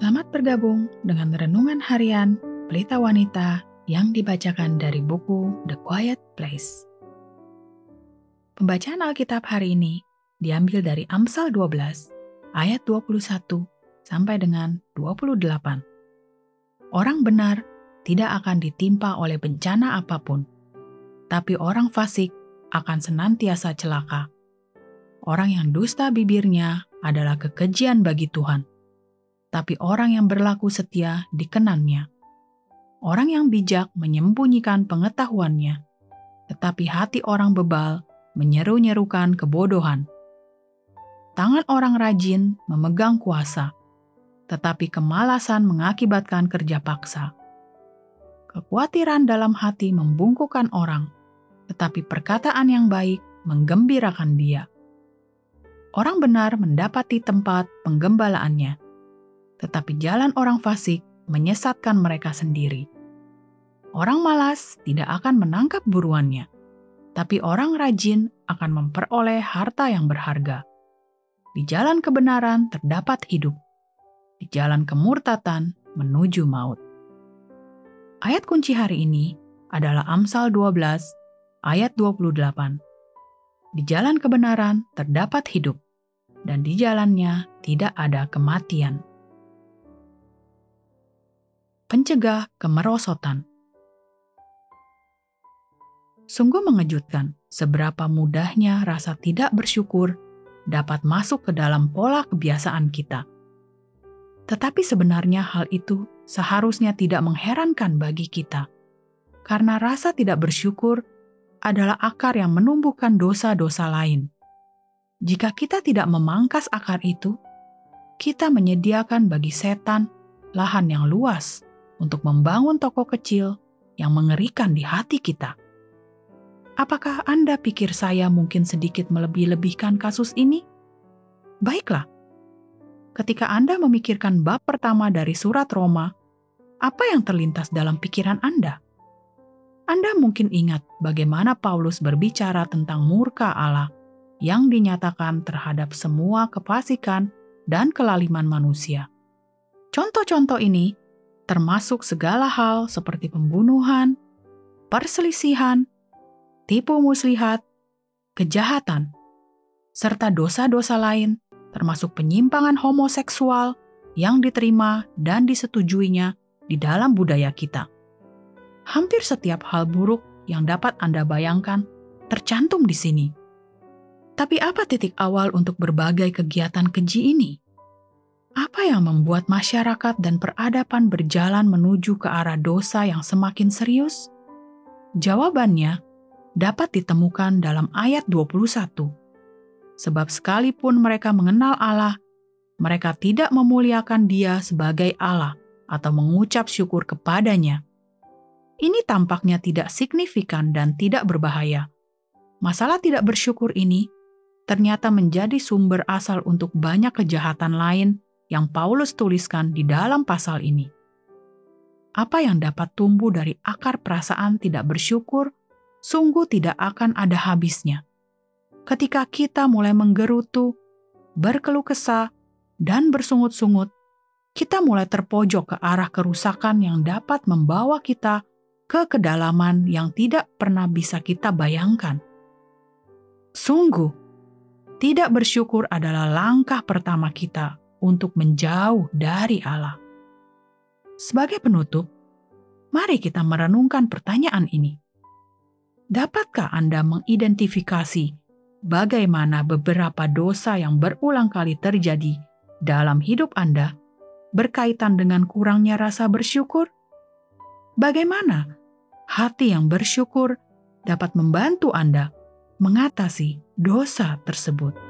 Selamat bergabung dengan renungan harian Pelita Wanita yang dibacakan dari buku The Quiet Place. Pembacaan Alkitab hari ini diambil dari Amsal 12 ayat 21 sampai dengan 28. Orang benar tidak akan ditimpa oleh bencana apa pun, tapi orang fasik akan senantiasa celaka. Orang yang dusta bibirnya adalah kekejian bagi Tuhan tapi orang yang berlaku setia dikenannya. Orang yang bijak menyembunyikan pengetahuannya, tetapi hati orang bebal menyeru-nyerukan kebodohan. Tangan orang rajin memegang kuasa, tetapi kemalasan mengakibatkan kerja paksa. Kekhawatiran dalam hati membungkukan orang, tetapi perkataan yang baik menggembirakan dia. Orang benar mendapati tempat penggembalaannya, tetapi jalan orang fasik menyesatkan mereka sendiri. Orang malas tidak akan menangkap buruannya, tapi orang rajin akan memperoleh harta yang berharga. Di jalan kebenaran terdapat hidup, di jalan kemurtatan menuju maut. Ayat kunci hari ini adalah Amsal 12 ayat 28. Di jalan kebenaran terdapat hidup, dan di jalannya tidak ada kematian pencegah kemerosotan. Sungguh mengejutkan seberapa mudahnya rasa tidak bersyukur dapat masuk ke dalam pola kebiasaan kita. Tetapi sebenarnya hal itu seharusnya tidak mengherankan bagi kita, karena rasa tidak bersyukur adalah akar yang menumbuhkan dosa-dosa lain. Jika kita tidak memangkas akar itu, kita menyediakan bagi setan lahan yang luas untuk membangun toko kecil yang mengerikan di hati kita. Apakah Anda pikir saya mungkin sedikit melebih-lebihkan kasus ini? Baiklah, ketika Anda memikirkan bab pertama dari surat Roma, apa yang terlintas dalam pikiran Anda? Anda mungkin ingat bagaimana Paulus berbicara tentang murka Allah yang dinyatakan terhadap semua kefasikan dan kelaliman manusia. Contoh-contoh ini termasuk segala hal seperti pembunuhan, perselisihan, tipu muslihat, kejahatan, serta dosa-dosa lain, termasuk penyimpangan homoseksual yang diterima dan disetujuinya di dalam budaya kita. Hampir setiap hal buruk yang dapat Anda bayangkan tercantum di sini. Tapi apa titik awal untuk berbagai kegiatan keji ini? Apa yang membuat masyarakat dan peradaban berjalan menuju ke arah dosa yang semakin serius? Jawabannya dapat ditemukan dalam ayat 21. Sebab sekalipun mereka mengenal Allah, mereka tidak memuliakan Dia sebagai Allah atau mengucap syukur kepadanya. Ini tampaknya tidak signifikan dan tidak berbahaya. Masalah tidak bersyukur ini ternyata menjadi sumber asal untuk banyak kejahatan lain yang Paulus tuliskan di dalam pasal ini. Apa yang dapat tumbuh dari akar perasaan tidak bersyukur sungguh tidak akan ada habisnya. Ketika kita mulai menggerutu, berkeluh kesah, dan bersungut-sungut, kita mulai terpojok ke arah kerusakan yang dapat membawa kita ke kedalaman yang tidak pernah bisa kita bayangkan. Sungguh, tidak bersyukur adalah langkah pertama kita untuk menjauh dari Allah. Sebagai penutup, mari kita merenungkan pertanyaan ini. Dapatkah Anda mengidentifikasi bagaimana beberapa dosa yang berulang kali terjadi dalam hidup Anda berkaitan dengan kurangnya rasa bersyukur? Bagaimana hati yang bersyukur dapat membantu Anda mengatasi dosa tersebut?